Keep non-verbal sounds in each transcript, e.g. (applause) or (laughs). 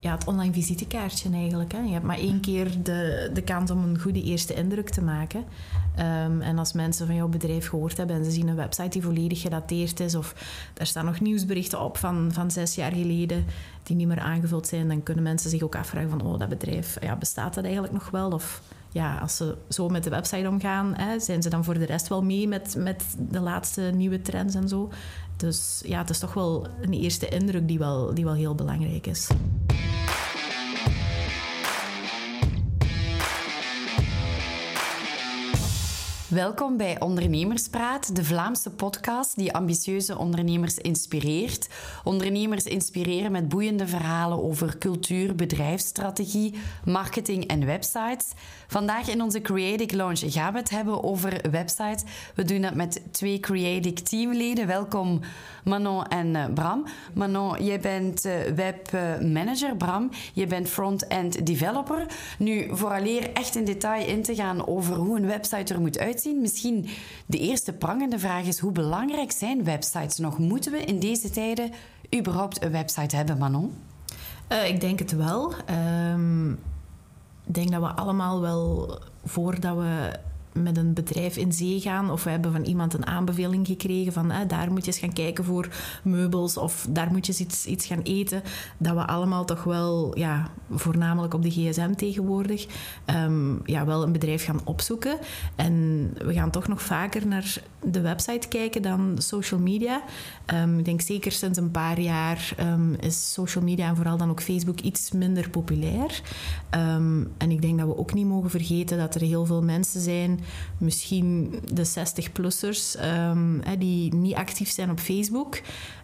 ja, het online visitekaartje eigenlijk. Hè. Je hebt maar één keer de, de kans om een goede eerste indruk te maken. Ehm, en als mensen van jouw bedrijf gehoord hebben en ze zien een website die volledig gedateerd is, of er staan nog nieuwsberichten op van, van zes jaar geleden die niet meer aangevuld zijn, dan kunnen mensen zich ook afvragen van, oh, dat bedrijf, ja, bestaat dat eigenlijk nog wel? Of ja, als ze zo met de website omgaan, hè, zijn ze dan voor de rest wel mee met, met de laatste nieuwe trends en zo? Dus ja, het is toch wel een eerste indruk die wel, die wel heel belangrijk is. Welkom bij Ondernemerspraat, de Vlaamse podcast die ambitieuze ondernemers inspireert. Ondernemers inspireren met boeiende verhalen over cultuur, bedrijfsstrategie, marketing en websites. Vandaag in onze Creative Lounge gaan we het hebben over websites. We doen dat met twee Creative teamleden. Welkom Manon en eh, Bram. Manon, jij bent eh, webmanager. Bram, je bent front-end developer. Nu, vooraleer echt in detail in te gaan over hoe een website er moet uitzien, misschien de eerste prangende vraag is: hoe belangrijk zijn websites nog? Moeten we in deze tijden überhaupt een website hebben, Manon? Uh, ik denk het wel. Ehm, ik denk dat we allemaal wel, voordat we met een bedrijf in zee gaan of we hebben van iemand een aanbeveling gekregen van daar moet je eens gaan kijken voor meubels of daar moet je eens iets, iets gaan eten, dat we allemaal toch wel, ja, voornamelijk op de gsm tegenwoordig, ehm, ja, wel een bedrijf gaan opzoeken. En we gaan toch nog vaker naar de website kijken dan social media. Um, ik denk zeker sinds een paar jaar um, is social media en vooral dan ook Facebook iets minder populair. en ik denk dat we ook niet mogen vergeten dat er heel veel mensen zijn misschien de 60-plussers um, die niet actief zijn op Facebook.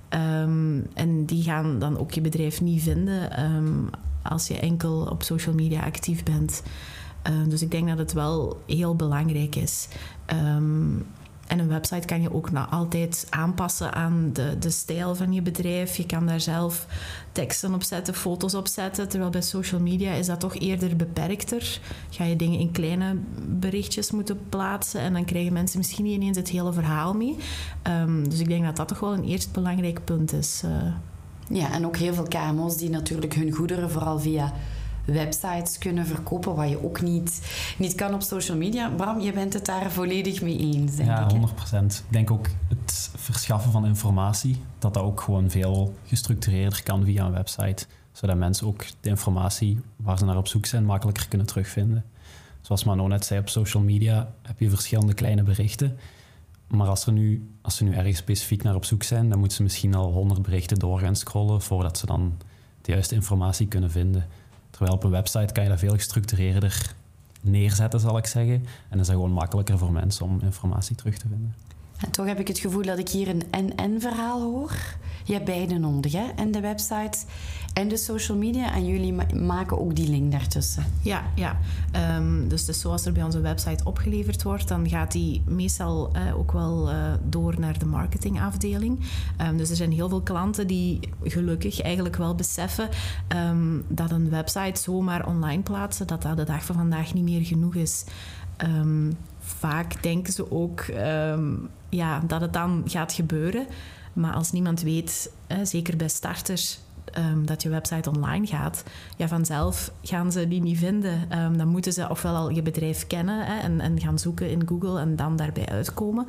Ehm, en die gaan dan ook je bedrijf niet vinden ehm, als je enkel op social media actief bent. dus ik denk dat het wel heel belangrijk is. En een website kan je ook nou altijd aanpassen aan de, de stijl van je bedrijf. Je kan daar zelf teksten op zetten, foto's op zetten. Terwijl bij social media is dat toch eerder beperkter. Ga je dingen in kleine berichtjes moeten plaatsen en dan krijgen mensen misschien niet ineens het hele verhaal mee. Um, dus ik denk dat dat toch wel een eerst belangrijk punt is. Uh. Ja, en ook heel veel KMO's die natuurlijk hun goederen vooral via websites kunnen verkopen, wat je ook niet, niet kan op social media. Bram, je bent het daar volledig mee eens, denk ja, ik. Ja, 100 procent. Ik denk ook het verschaffen van informatie, dat dat ook gewoon veel gestructureerder kan via een website. Zodat mensen ook de informatie waar ze naar op zoek zijn makkelijker kunnen terugvinden. Zoals Manon net zei, op social media heb je verschillende kleine berichten. Maar als, er nu, als ze nu ergens specifiek naar op zoek zijn, dan moeten ze misschien al honderd berichten door gaan scrollen voordat ze dan de juiste informatie kunnen vinden. Terwijl op een website kan je dat veel gestructureerder neerzetten, zal ik zeggen. En is het gewoon makkelijker voor mensen om informatie terug te vinden. En toch heb ik het gevoel dat ik hier een en-en-verhaal hoor. Je hebt beide nodig, hè? En de website en de social media. En jullie maken ook die link daartussen. Ja, ja. Um, dus, dus zoals er bij onze website opgeleverd wordt, dan gaat die meestal uh, ook wel uh, door naar de marketingafdeling. Um, dus er zijn heel veel klanten die gelukkig eigenlijk wel beseffen um, dat een website zomaar online plaatsen, dat dat de dag van vandaag niet meer genoeg is. vaak denken ze ook ja, dat het dan gaat gebeuren. Maar als niemand weet, zeker bij starters, um, dat je website online gaat, ja, vanzelf gaan ze die niet vinden. Um, dan moeten ze ofwel al je bedrijf kennen hè, en, en, gaan zoeken in Google en dan daarbij uitkomen.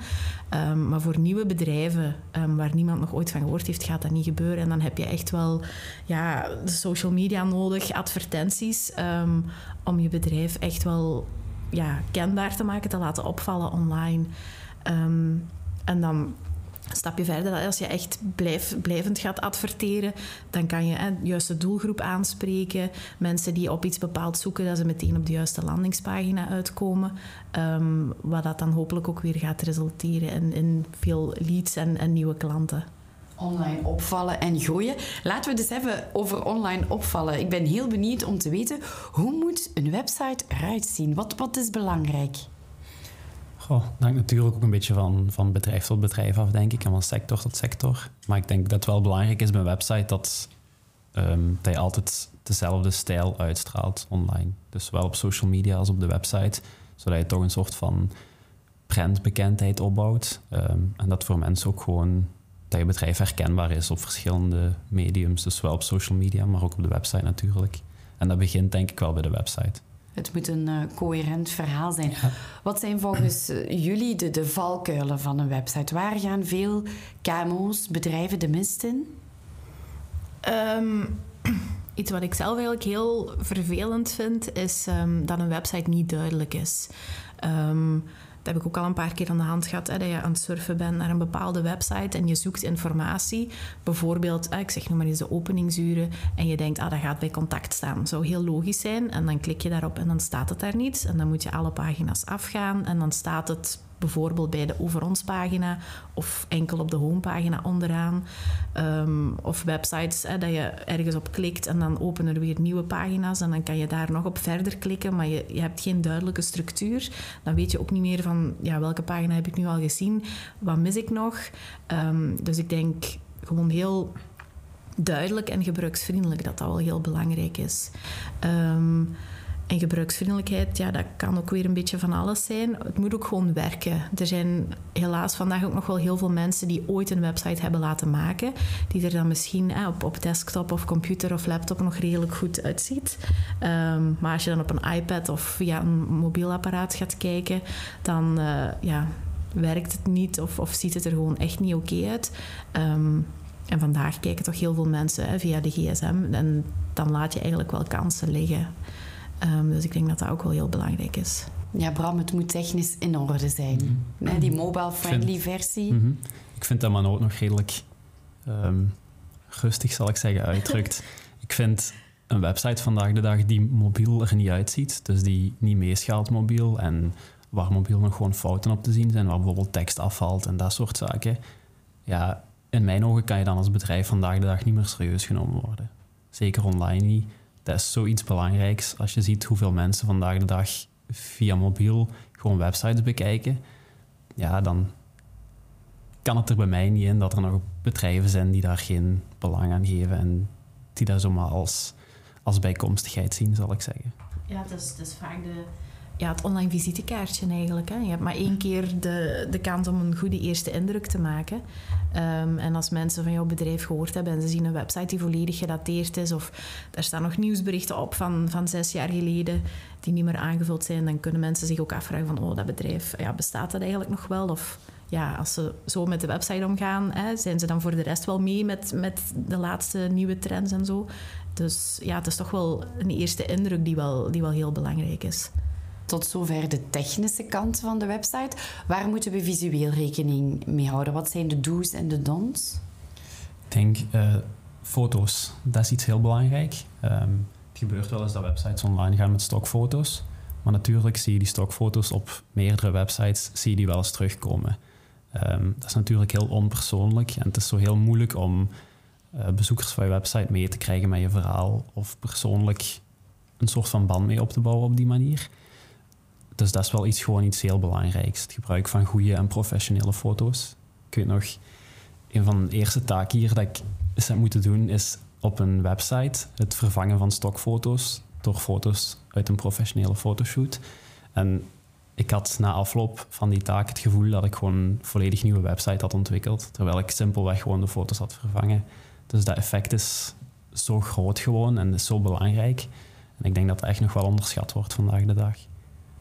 Um, maar voor nieuwe bedrijven waar niemand nog ooit van gehoord heeft, gaat dat niet gebeuren. En dan heb je echt wel ja, social media nodig, advertenties, om je bedrijf echt wel ja, kenbaar te maken, te laten opvallen online. en dan een stapje verder, als je echt blijvend gaat adverteren, dan kan je de doelgroep aanspreken. Mensen die op iets bepaald zoeken, dat ze meteen op de juiste landingspagina uitkomen. Um, wat dat dan hopelijk ook weer gaat resulteren in, in veel leads en, en nieuwe klanten online opvallen en groeien. Laten we het eens hebben over online opvallen. Ik ben heel benieuwd om te weten hoe moet een website eruit zien? Wat, wat is belangrijk? Goh, dat hangt natuurlijk ook een beetje van, van bedrijf tot bedrijf af, denk ik, en van sector tot sector. Maar ik denk dat het wel belangrijk is bij een website dat, um, je altijd dezelfde stijl uitstraalt online. Dus zowel op social media als op de website, zodat je toch een soort van brandbekendheid opbouwt. Um, en dat voor mensen ook gewoon dat je bedrijf herkenbaar is op verschillende mediums. Dus zowel op social media, maar ook op de website natuurlijk. En dat begint denk ik wel bij de website. Het moet een uh, coherent verhaal zijn. Wat zijn volgens eh, jullie de, de valkuilen van een website? Waar gaan veel KMO's, bedrijven de mist in? Um, (clears throat) iets wat ik zelf eigenlijk heel vervelend vind, is um, dat een website niet duidelijk is. Um, dat heb ik ook al een paar keer aan de hand gehad. Hè, dat je aan het surfen bent naar een bepaalde website en je zoekt informatie. Bijvoorbeeld, ik zeg nu maar eens de openingsuren. En je denkt, ah, dat gaat bij contact staan. Dat zou heel logisch zijn. En dan klik je daarop en dan staat het daar niet. En dan moet je alle pagina's afgaan. En dan staat het bijvoorbeeld bij de Over ons pagina of enkel op de homepagina onderaan. Um, of websites, hè, dat je ergens op klikt en dan openen er weer nieuwe pagina's en dan kan je daar nog op verder klikken, maar je, je hebt geen duidelijke structuur. Dan weet je ook niet meer van ja, welke pagina heb ik nu al gezien, wat mis ik nog. Um, dus ik denk gewoon heel duidelijk en gebruiksvriendelijk dat dat wel heel belangrijk is. Um, en gebruiksvriendelijkheid, ja, dat kan ook weer een beetje van alles zijn. Het moet ook gewoon werken. Er zijn helaas vandaag ook nog wel heel veel mensen die ooit een website hebben laten maken, die er dan misschien eh, op, op desktop of computer of laptop nog redelijk goed uitziet. Um, maar als je dan op een iPad of via een mobiel apparaat gaat kijken, dan uh, ja, werkt het niet of, of ziet het er gewoon echt niet oké uit. Um, en vandaag kijken toch heel veel mensen via de gsm en dan laat je eigenlijk wel kansen liggen. Um, dus ik denk dat dat ook wel heel belangrijk is. Ja, Bram, het moet technisch in orde zijn. Mm Die mobile-friendly versie. Mm -hmm. Ik vind dat man ook nog redelijk um, rustig, zal ik zeggen, uitdrukt. (laughs) ik vind een website vandaag de dag die mobiel er niet uitziet, dus die niet meeschaalt mobiel en waar mobiel nog gewoon fouten op te zien zijn, waar bijvoorbeeld tekst afvalt en dat soort zaken. Ja, in mijn ogen kan je dan als bedrijf vandaag de dag niet meer serieus genomen worden. Zeker online niet dat is zoiets belangrijks. Als je ziet hoeveel mensen vandaag de dag via mobiel gewoon websites bekijken, ja, dan kan het er bij mij niet in dat er nog bedrijven zijn die daar geen belang aan geven en die dat zomaar als, als bijkomstigheid zien, zal ik zeggen. Ja, dat is, dat is vaak de, ja, het online visitekaartje eigenlijk. Hè. Je hebt maar één keer de, de kans om een goede eerste indruk te maken. Um, en als mensen van jouw bedrijf gehoord hebben en ze zien een website die volledig gedateerd is, of er staan nog nieuwsberichten op van, van zes jaar geleden die niet meer aangevuld zijn, dan kunnen mensen zich ook afvragen van, oh, dat bedrijf, ja, bestaat dat eigenlijk nog wel? Of ja, als ze zo met de website omgaan, hè, zijn ze dan voor de rest wel mee met, met de laatste nieuwe trends en zo? Dus ja, het is toch wel een eerste indruk die wel, die wel heel belangrijk is. Tot zover de technische kant van de website. Waar moeten we visueel rekening mee houden? Wat zijn de do's en de don'ts? Ik denk uh, foto's. Dat is iets heel belangrijk. Um, het gebeurt wel eens dat websites online gaan met stokfoto's. Maar natuurlijk zie je die stokfoto's op meerdere websites zie je die wel eens terugkomen. Um, dat is natuurlijk heel onpersoonlijk en het is zo heel moeilijk om uh, bezoekers van je website mee te krijgen met je verhaal of persoonlijk een soort van band mee op te bouwen op die manier. Dus dat is wel iets, gewoon iets heel belangrijks. Het gebruik van goede en professionele foto's. Ik weet nog, een van de eerste taken hier dat ik eens heb moeten doen, is op een website het vervangen van stokfoto's door foto's uit een professionele fotoshoot. En ik had na afloop van die taak het gevoel dat ik gewoon een volledig nieuwe website had ontwikkeld, terwijl ik simpelweg gewoon de foto's had vervangen. Dus dat effect is zo groot gewoon en is zo belangrijk. En ik denk dat dat echt nog wel onderschat wordt vandaag de dag.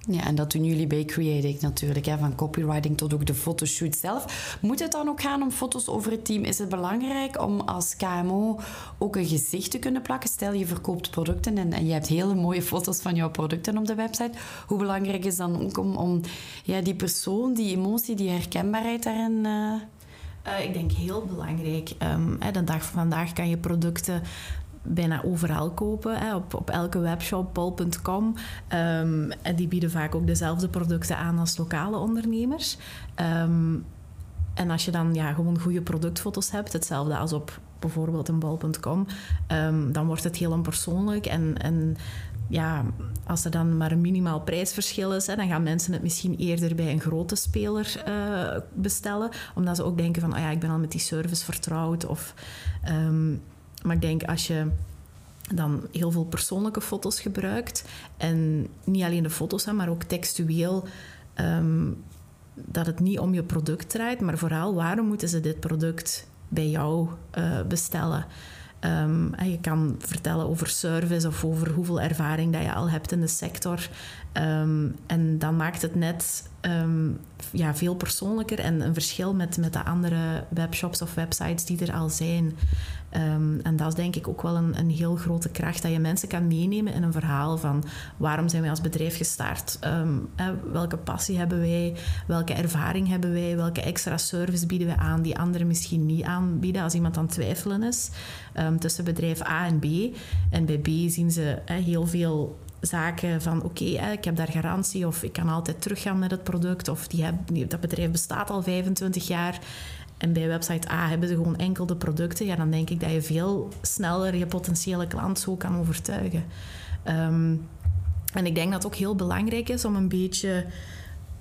Ja, en dat doen jullie bij Creative natuurlijk, hè, van copywriting tot ook de fotoshoot zelf. Moet het dan ook gaan om foto's over het team? Is het belangrijk om als KMO ook een gezicht te kunnen plakken? Stel, je verkoopt producten en, je hebt hele mooie foto's van jouw producten op de website. Hoe belangrijk is dan ook om, om ja, die persoon, die emotie, die herkenbaarheid daarin... Uh... Ik denk heel belangrijk. Um, hè, de dag van vandaag kan je producten bijna overal kopen. Hè, op, op elke webshop, pol.com. Um, en die bieden vaak ook dezelfde producten aan als lokale ondernemers. Um, en als je dan ja, gewoon goede productfoto's hebt, hetzelfde als op bijvoorbeeld een bol.com, um, ehm, dan wordt het heel onpersoonlijk. En, en ja, als er dan maar een minimaal prijsverschil is, hè, dan gaan mensen het misschien eerder bij een grote speler uh, bestellen. Omdat ze ook denken van, oh ja, ik ben al met die service vertrouwd. Of, maar ik denk als je dan heel veel persoonlijke foto's gebruikt en niet alleen de foto's, maar ook textueel, um, dat het niet om je product draait, maar vooral waarom moeten ze dit product bij jou uh, bestellen. Um, je kan vertellen over service of over hoeveel ervaring dat je al hebt in de sector. Um, en dan maakt het net um, ja, veel persoonlijker en een verschil met, met de andere webshops of websites die er al zijn. Um, en dat is denk ik ook wel een, een heel grote kracht, dat je mensen kan meenemen in een verhaal van waarom zijn wij als bedrijf gestart, um, welke passie hebben wij, welke ervaring hebben wij, welke extra service bieden we aan die anderen misschien niet aanbieden als iemand aan het twijfelen is tussen bedrijf A en B. En bij B zien ze heel veel zaken van oké, ik heb daar garantie of ik kan altijd teruggaan met het product of die heb, dat bedrijf bestaat al 25 jaar en bij website A hebben ze gewoon enkel de producten, ja, dan denk ik dat je veel sneller je potentiële klant zo kan overtuigen. Um, en ik denk dat het ook heel belangrijk is om een beetje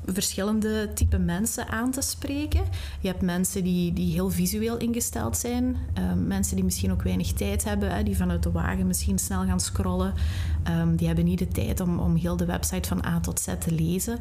verschillende type mensen aan te spreken. Je hebt mensen die, die heel visueel ingesteld zijn. Um, mensen die misschien ook weinig tijd hebben, hè, die vanuit de wagen misschien snel gaan scrollen. Um, die hebben niet de tijd om, om heel de website van A tot Z te lezen.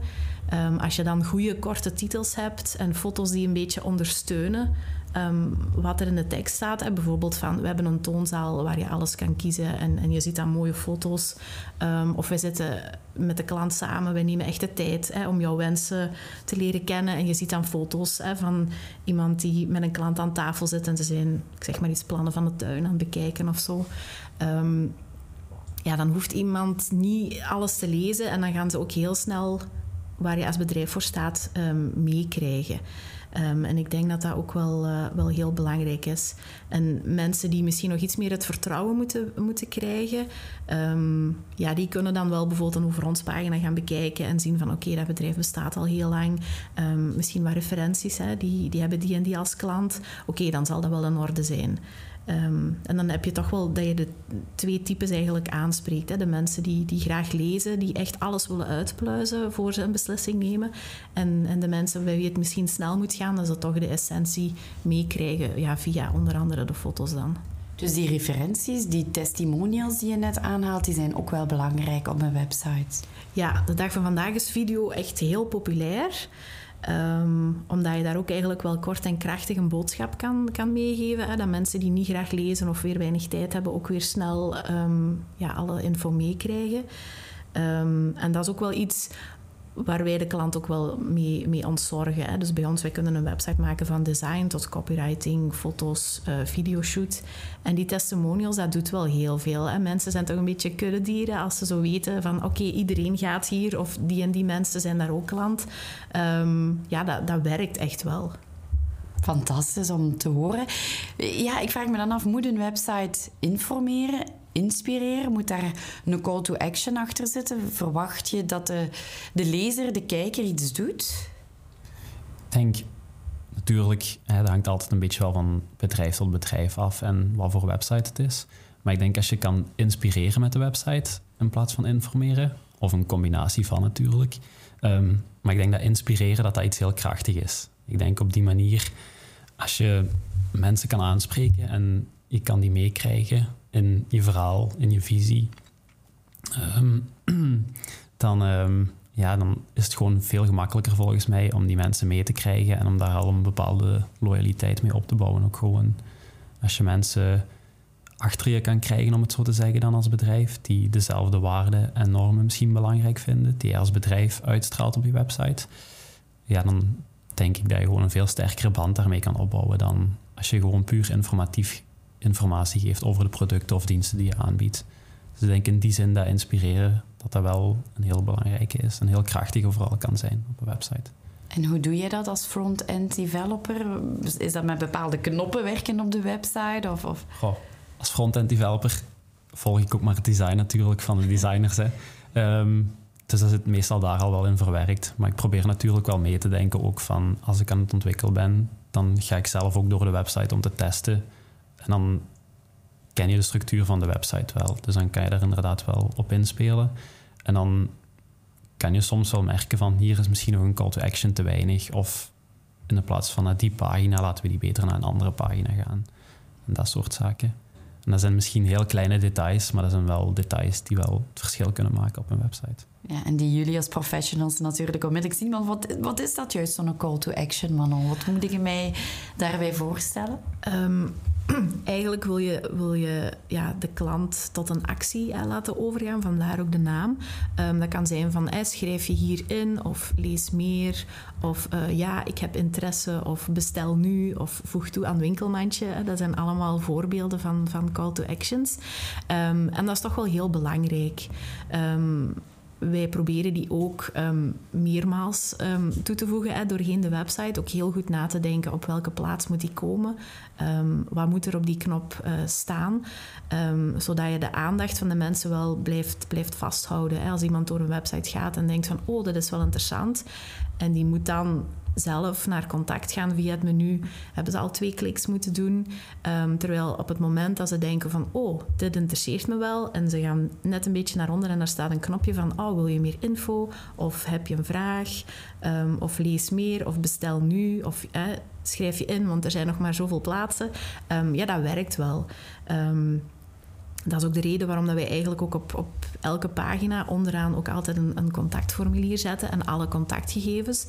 Um, als je dan goede korte titels hebt en foto's die een beetje ondersteunen, Um, wat er in de tekst staat. Hè, bijvoorbeeld van, we hebben een toonzaal waar je alles kan kiezen en, en je ziet dan mooie foto's. Um, of we zitten met de klant samen, we nemen echt de tijd hè, om jouw wensen te leren kennen. En je ziet dan foto's hè, van iemand die met een klant aan tafel zit en ze zijn, ik zeg maar iets, plannen van de tuin aan het bekijken of zo. Um, ja, dan hoeft iemand niet alles te lezen en dan gaan ze ook heel snel waar je als bedrijf voor staat meekrijgen. Um, en ik denk dat dat ook wel, uh, wel heel belangrijk is. En mensen die misschien nog iets meer het vertrouwen moeten, moeten krijgen, um, ja, die kunnen dan wel bijvoorbeeld een over pagina gaan bekijken en zien van oké, dat bedrijf bestaat al heel lang. Um, misschien wat referenties, hè, die, die hebben die en die als klant. Oké, dan zal dat wel in orde zijn. Um, en dan heb je toch wel dat je de twee types eigenlijk aanspreekt. Hè. De mensen die, die graag lezen, die echt alles willen uitpluizen voor ze een beslissing nemen. En, en de mensen bij wie het misschien snel moet gaan, dat ze toch de essentie meekrijgen ja, via onder andere de foto's dan. Dus die referenties, die testimonials die je net aanhaalt, die zijn ook wel belangrijk op een website. Ja, de dag van vandaag is video echt heel populair. Um, omdat je daar ook eigenlijk wel kort en krachtig een boodschap kan, kan meegeven. Hè, dat mensen die niet graag lezen of weer weinig tijd hebben, ook weer snel um, ja, alle info meekrijgen. Um, en dat is ook wel iets waar wij de klant ook wel mee, mee ontzorgen. Hè. Dus bij ons, wij kunnen een website maken van design tot copywriting, foto's, uh, videoshoot. En die testimonials, dat doet wel heel veel. Hè. Mensen zijn toch een beetje kuddedieren als ze zo weten van oké, iedereen gaat hier of die en die mensen zijn daar ook klant. Um, ja, dat, dat werkt echt wel. Fantastisch om te horen. Ja, ik vraag me dan af, moet een website informeren inspireren? Moet daar een call to action achter zitten? Verwacht je dat de, de lezer, de kijker iets doet? Ik denk natuurlijk, hè, dat hangt altijd een beetje wel van bedrijf tot bedrijf af en wat voor website het is. Maar ik denk als je kan inspireren met de website in plaats van informeren, of een combinatie van natuurlijk. Ehm, maar ik denk dat inspireren dat dat iets heel krachtig is. Ik denk op die manier, als je mensen kan aanspreken en je kan die meekrijgen in je verhaal, in je visie, ehm, (clears throat) dan, um, ja, dan is het gewoon veel gemakkelijker volgens mij om die mensen mee te krijgen en om daar al een bepaalde loyaliteit mee op te bouwen. Ook gewoon als je mensen achter je kan krijgen, om het zo te zeggen, dan als bedrijf, die dezelfde waarden en normen misschien belangrijk vinden, die je als bedrijf uitstraalt op je website, ja, dan denk ik dat je gewoon een veel sterkere band daarmee kan opbouwen dan als je gewoon puur informatief informatie geeft over de producten of diensten die je aanbiedt. Dus ik denk in die zin dat inspireren, dat dat wel een heel belangrijke is en heel krachtig overal kan zijn op een website. En hoe doe je dat als front-end developer? Is dat met bepaalde knoppen werken op de website? Of, of? Goh, als front-end developer volg ik ook maar het design natuurlijk van de designers. Hè. Um, dus dat zit meestal daar al wel in verwerkt. Maar ik probeer natuurlijk wel mee te denken ook van als ik aan het ontwikkelen ben, dan ga ik zelf ook door de website om te testen en dan ken je de structuur van de website wel. Dus dan kan je daar inderdaad wel op inspelen. En dan kan je soms wel merken van hier is misschien nog een call to action te weinig. Of in de plaats van naar die pagina laten we die beter naar een andere pagina gaan. En dat soort zaken. En dat zijn misschien heel kleine details, maar dat zijn wel details die wel het verschil kunnen maken op een website. Ja, en die jullie als professionals natuurlijk onmiddellijk zien. Want wat, wat is dat juist, zo'n call to action, Manon? Wat moet ik mij daarbij voorstellen? Ehm, (clears throat) eigenlijk wil je, wil je ja, de klant tot een actie eh, laten overgaan, vandaar ook de naam. Um, dat kan zijn van eh, schrijf je hierin of lees meer of uh, ja, ik heb interesse of bestel nu of voeg toe aan winkelmandje. Dat zijn allemaal voorbeelden van, van call to actions. Um, en dat is toch wel heel belangrijk. Um, wij proberen die ook um, meermaals um, toe te voegen hè, doorheen de website. Ook heel goed na te denken op welke plaats moet die komen. Um, wat moet er op die knop uh, staan. zodat je de aandacht van de mensen wel blijft, blijft vasthouden. Hè. Als iemand door een website gaat en denkt van... oh, dat is wel interessant. En die moet dan zelf naar contact gaan via het menu, hebben ze al twee kliks moeten doen. Um, terwijl op het moment dat ze denken van, oh, dit interesseert me wel, en ze gaan net een beetje naar onder en daar staat een knopje van, oh, wil je meer info? Of heb je een vraag? Um, of lees meer? Of bestel nu? Of schrijf je in, want er zijn nog maar zoveel plaatsen. Um, ja, dat werkt wel. Dat is ook de reden waarom dat wij eigenlijk ook op, op elke pagina onderaan ook altijd een, een contactformulier zetten en alle contactgegevens.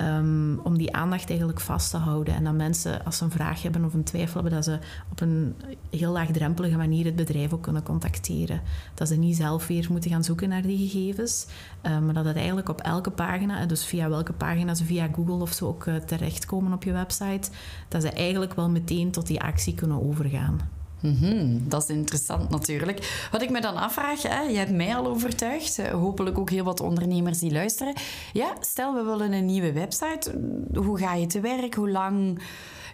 Um, om die aandacht eigenlijk vast te houden. En dat mensen, als ze een vraag hebben of een twijfel hebben, dat ze op een heel laagdrempelige manier het bedrijf ook kunnen contacteren. Dat ze niet zelf weer moeten gaan zoeken naar die gegevens, um, maar dat het eigenlijk op elke pagina, dus via welke pagina ze via Google of zo ook uh, terechtkomen op je website, dat ze eigenlijk wel meteen tot die actie kunnen overgaan. Mm-hmm, dat is interessant natuurlijk. Wat ik me dan afvraag, hè, je hebt mij al overtuigd, eh, hopelijk ook heel wat ondernemers die luisteren. Ja, stel we willen een nieuwe website. Hoe ga je te werk? Hoe lang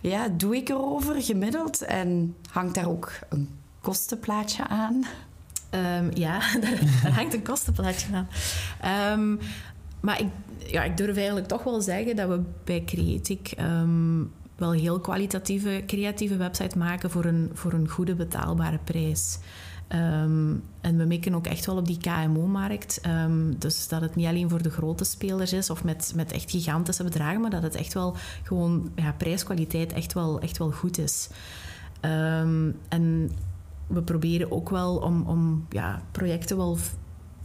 ja, doe ik erover gemiddeld? En hangt daar ook een kostenplaatje aan? Um, ja, (laughs) daar, hangt een kostenplaatje aan. Um, maar ik, ja, ik durf eigenlijk toch wel zeggen dat we bij Creatic... Um, wel heel kwalitatieve, creatieve website maken voor een, voor een goede betaalbare prijs. Um, en we mikken ook echt wel op die KMO-markt. Um, dus dat het niet alleen voor de grote spelers is of met, met echt gigantische bedragen, maar dat het echt wel gewoon ja, prijskwaliteit echt wel, echt wel goed is. Um, en we proberen ook wel om, om ja, projecten wel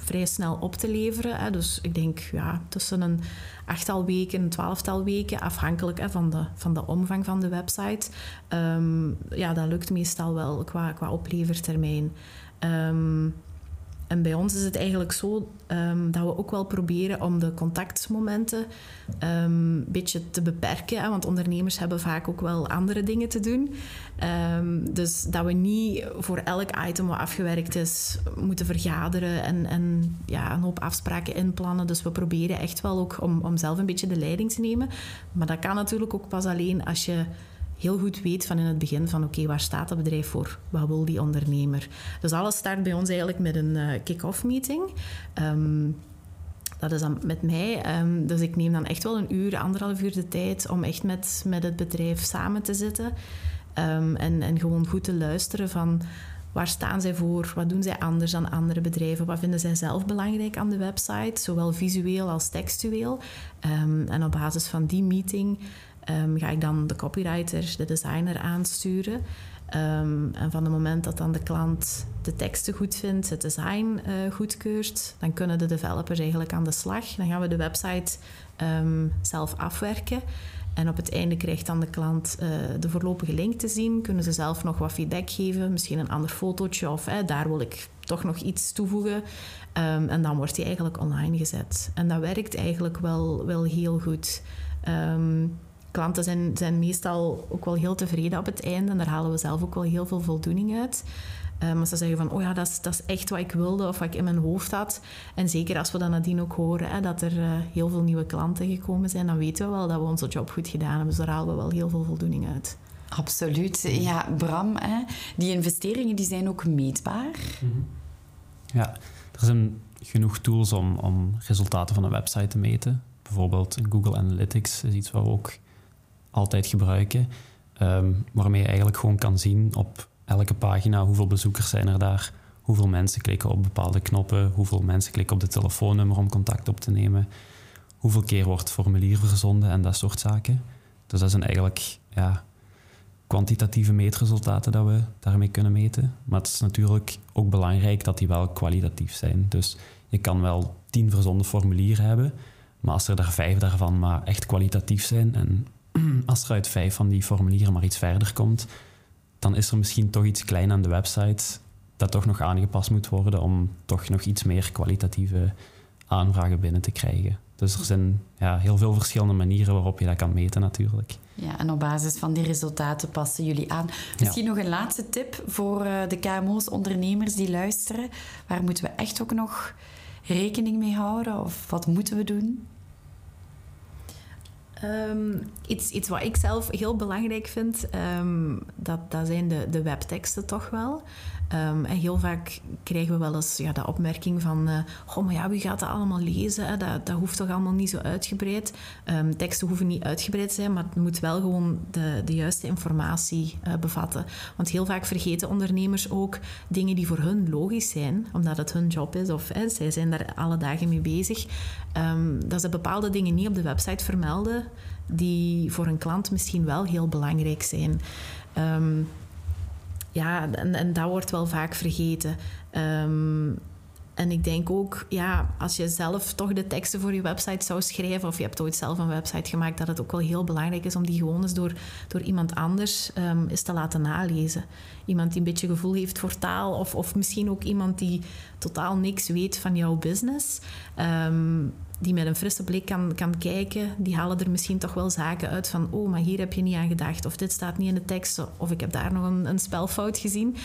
vrij snel op te leveren. Hè. Dus ik denk ja, tussen een achttal weken, een twaalftal weken, afhankelijk van, de, van de omvang van de website. Um, ja, dat lukt meestal wel qua, qua oplevertermijn. Um, en bij ons is het eigenlijk zo um, dat we ook wel proberen om de contactmomenten um, een beetje te beperken. Want ondernemers hebben vaak ook wel andere dingen te doen. Um, dus dat we niet voor elk item wat afgewerkt is moeten vergaderen en, en ja, een hoop afspraken inplannen. Dus we proberen echt wel ook om, om zelf een beetje de leiding te nemen. Maar dat kan natuurlijk ook pas alleen als je heel goed weet van in het begin van oké, waar staat het bedrijf voor? Wat wil die ondernemer? Dus alles start bij ons eigenlijk met een uh, kick-off meeting. Um, dat is dan met mij. Um, dus ik neem dan echt wel een uur, anderhalf uur de tijd om echt met, met het bedrijf samen te zitten. Um, en, en gewoon goed te luisteren van waar staan zij voor? Wat doen zij anders dan andere bedrijven? Wat vinden zij zelf belangrijk aan de website? Zowel visueel als textueel. En op basis van die meeting um, ga ik dan de copywriter, de designer aansturen. Um, en van het moment dat dan de klant de teksten goed vindt, het design uh, goedkeurt, dan kunnen de developers eigenlijk aan de slag. Dan gaan we de website um, zelf afwerken. En op het einde krijgt dan de klant uh, de voorlopige link te zien. Kunnen ze zelf nog wat feedback geven, misschien een ander fotootje of eh, daar wil ik toch nog iets toevoegen. En dan wordt die eigenlijk online gezet. En dat werkt eigenlijk wel, wel heel goed. Klanten zijn, zijn meestal ook wel heel tevreden op het einde. En daar halen we zelf ook wel heel veel voldoening uit. Um, als ze zeggen van, oh ja, dat is, dat is echt wat ik wilde of wat ik in mijn hoofd had. En zeker als we dan nadien ook horen hè, dat er uh, heel veel nieuwe klanten gekomen zijn, dan weten we wel dat we onze job goed gedaan hebben. Dus daar halen we wel heel veel voldoening uit. Absoluut. Ja, Bram, hè, die investeringen die zijn ook meetbaar. Mhm. Ja, er zijn genoeg tools om, om resultaten van een website te meten. Bijvoorbeeld Google Analytics is iets waar we ook altijd gebruiken. Um, waarmee je eigenlijk gewoon kan zien op elke pagina hoeveel bezoekers zijn er daar, hoeveel mensen klikken op bepaalde knoppen, hoeveel mensen klikken op de telefoonnummer om contact op te nemen, hoeveel keer wordt formulier verzonden en dat soort zaken. Dus dat zijn eigenlijk ja, kwantitatieve meetresultaten dat we daarmee kunnen meten. Maar het is natuurlijk ook belangrijk dat die wel kwalitatief zijn. Dus je kan wel tien verzonden formulieren hebben, maar als er daar vijf daarvan maar echt kwalitatief zijn en (clears throat) als er uit vijf van die formulieren maar iets verder komt, dan is er misschien toch iets klein aan de website dat toch nog aangepast moet worden om toch nog iets meer kwalitatieve aanvragen binnen te krijgen. Dus er zijn ja, heel veel verschillende manieren waarop je dat kan meten natuurlijk. Ja, en op basis van die resultaten passen jullie aan. Misschien nog een laatste tip voor eh, de KMO's, ondernemers die luisteren. Waar moeten we echt ook nog rekening mee houden? Of wat moeten we doen? Um, iets, iets wat ik zelf heel belangrijk vind, um, dat, dat zijn de, de webteksten toch wel. Um, en heel vaak krijgen we wel eens ja, de opmerking van... Uh, goh, maar ja, wie gaat dat allemaal lezen? Dat, dat hoeft toch allemaal niet zo uitgebreid? teksten hoeven niet uitgebreid te zijn, maar het moet wel gewoon de, de juiste informatie uh, bevatten. Want heel vaak vergeten ondernemers ook dingen die voor hun logisch zijn, omdat het hun job is of zij zijn daar alle dagen mee bezig. dat ze bepaalde dingen niet op de website vermelden die voor een klant misschien wel heel belangrijk zijn. Um, ja, en, en, dat wordt wel vaak vergeten. Um, en ik denk ook, ja, als je zelf toch de teksten voor je website zou schrijven, of je hebt ooit zelf een website gemaakt, dat het ook wel heel belangrijk is om die gewoon eens door, door iemand anders um, eens te laten nalezen. Iemand die een beetje gevoel heeft voor taal, of, of misschien ook iemand die totaal niks weet van jouw business. Um, die met een frisse blik kan, kan kijken, die halen er misschien toch wel zaken uit van oh, maar hier heb je niet aan gedacht, of dit staat niet in de tekst, of ik heb daar nog een, een spelfout gezien.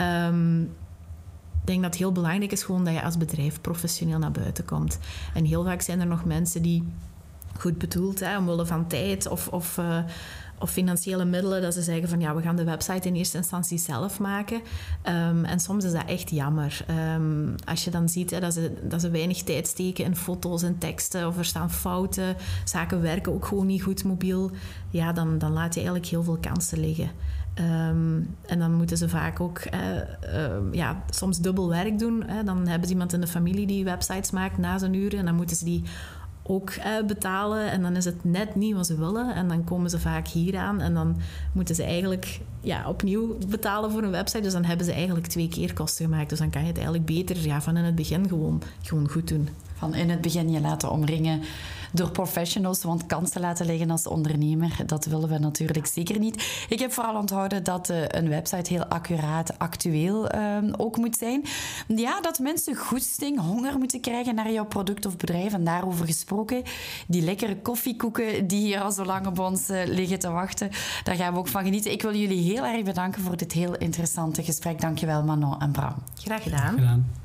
Um, ik denk dat het heel belangrijk is gewoon dat je als bedrijf professioneel naar buiten komt. En heel vaak zijn er nog mensen die goed bedoeld, hè, omwille van tijd of, of uh, of financiële middelen, dat ze zeggen van ja, we gaan de website in eerste instantie zelf maken. Um, en soms is dat echt jammer. Um, als je dan ziet hè, dat, ze, dat ze weinig tijd steken in foto's en teksten, of er staan fouten, zaken werken ook gewoon niet goed mobiel, ja, dan, dan laat je eigenlijk heel veel kansen liggen. Um, en dan moeten ze vaak ook uh, ja, soms dubbel werk doen. Hè. Dan hebben ze iemand in de familie die websites maakt na zijn uren. En dan moeten ze die ook eh, betalen. En dan is het net niet wat ze willen. En dan komen ze vaak hier aan. En dan moeten ze eigenlijk ja, opnieuw betalen voor een website. Dus dan hebben ze eigenlijk twee keer kosten gemaakt. Dus dan kan je het eigenlijk beter ja, van in het begin gewoon, gewoon goed doen. Van in het begin je laten omringen door professionals, want kansen laten liggen als ondernemer, dat willen we natuurlijk zeker niet. Ik heb vooral onthouden dat uh, een website heel accuraat, actueel uh, ook moet zijn. Ja, dat mensen goesting, honger moeten krijgen naar jouw product of bedrijf. En daarover gesproken, die lekkere koffiekoeken die hier al zo lang op ons uh, liggen te wachten, daar gaan we ook van genieten. Ik wil jullie heel erg bedanken voor dit heel interessante gesprek. Dankjewel Manon en Bram. Graag gedaan. gedaan.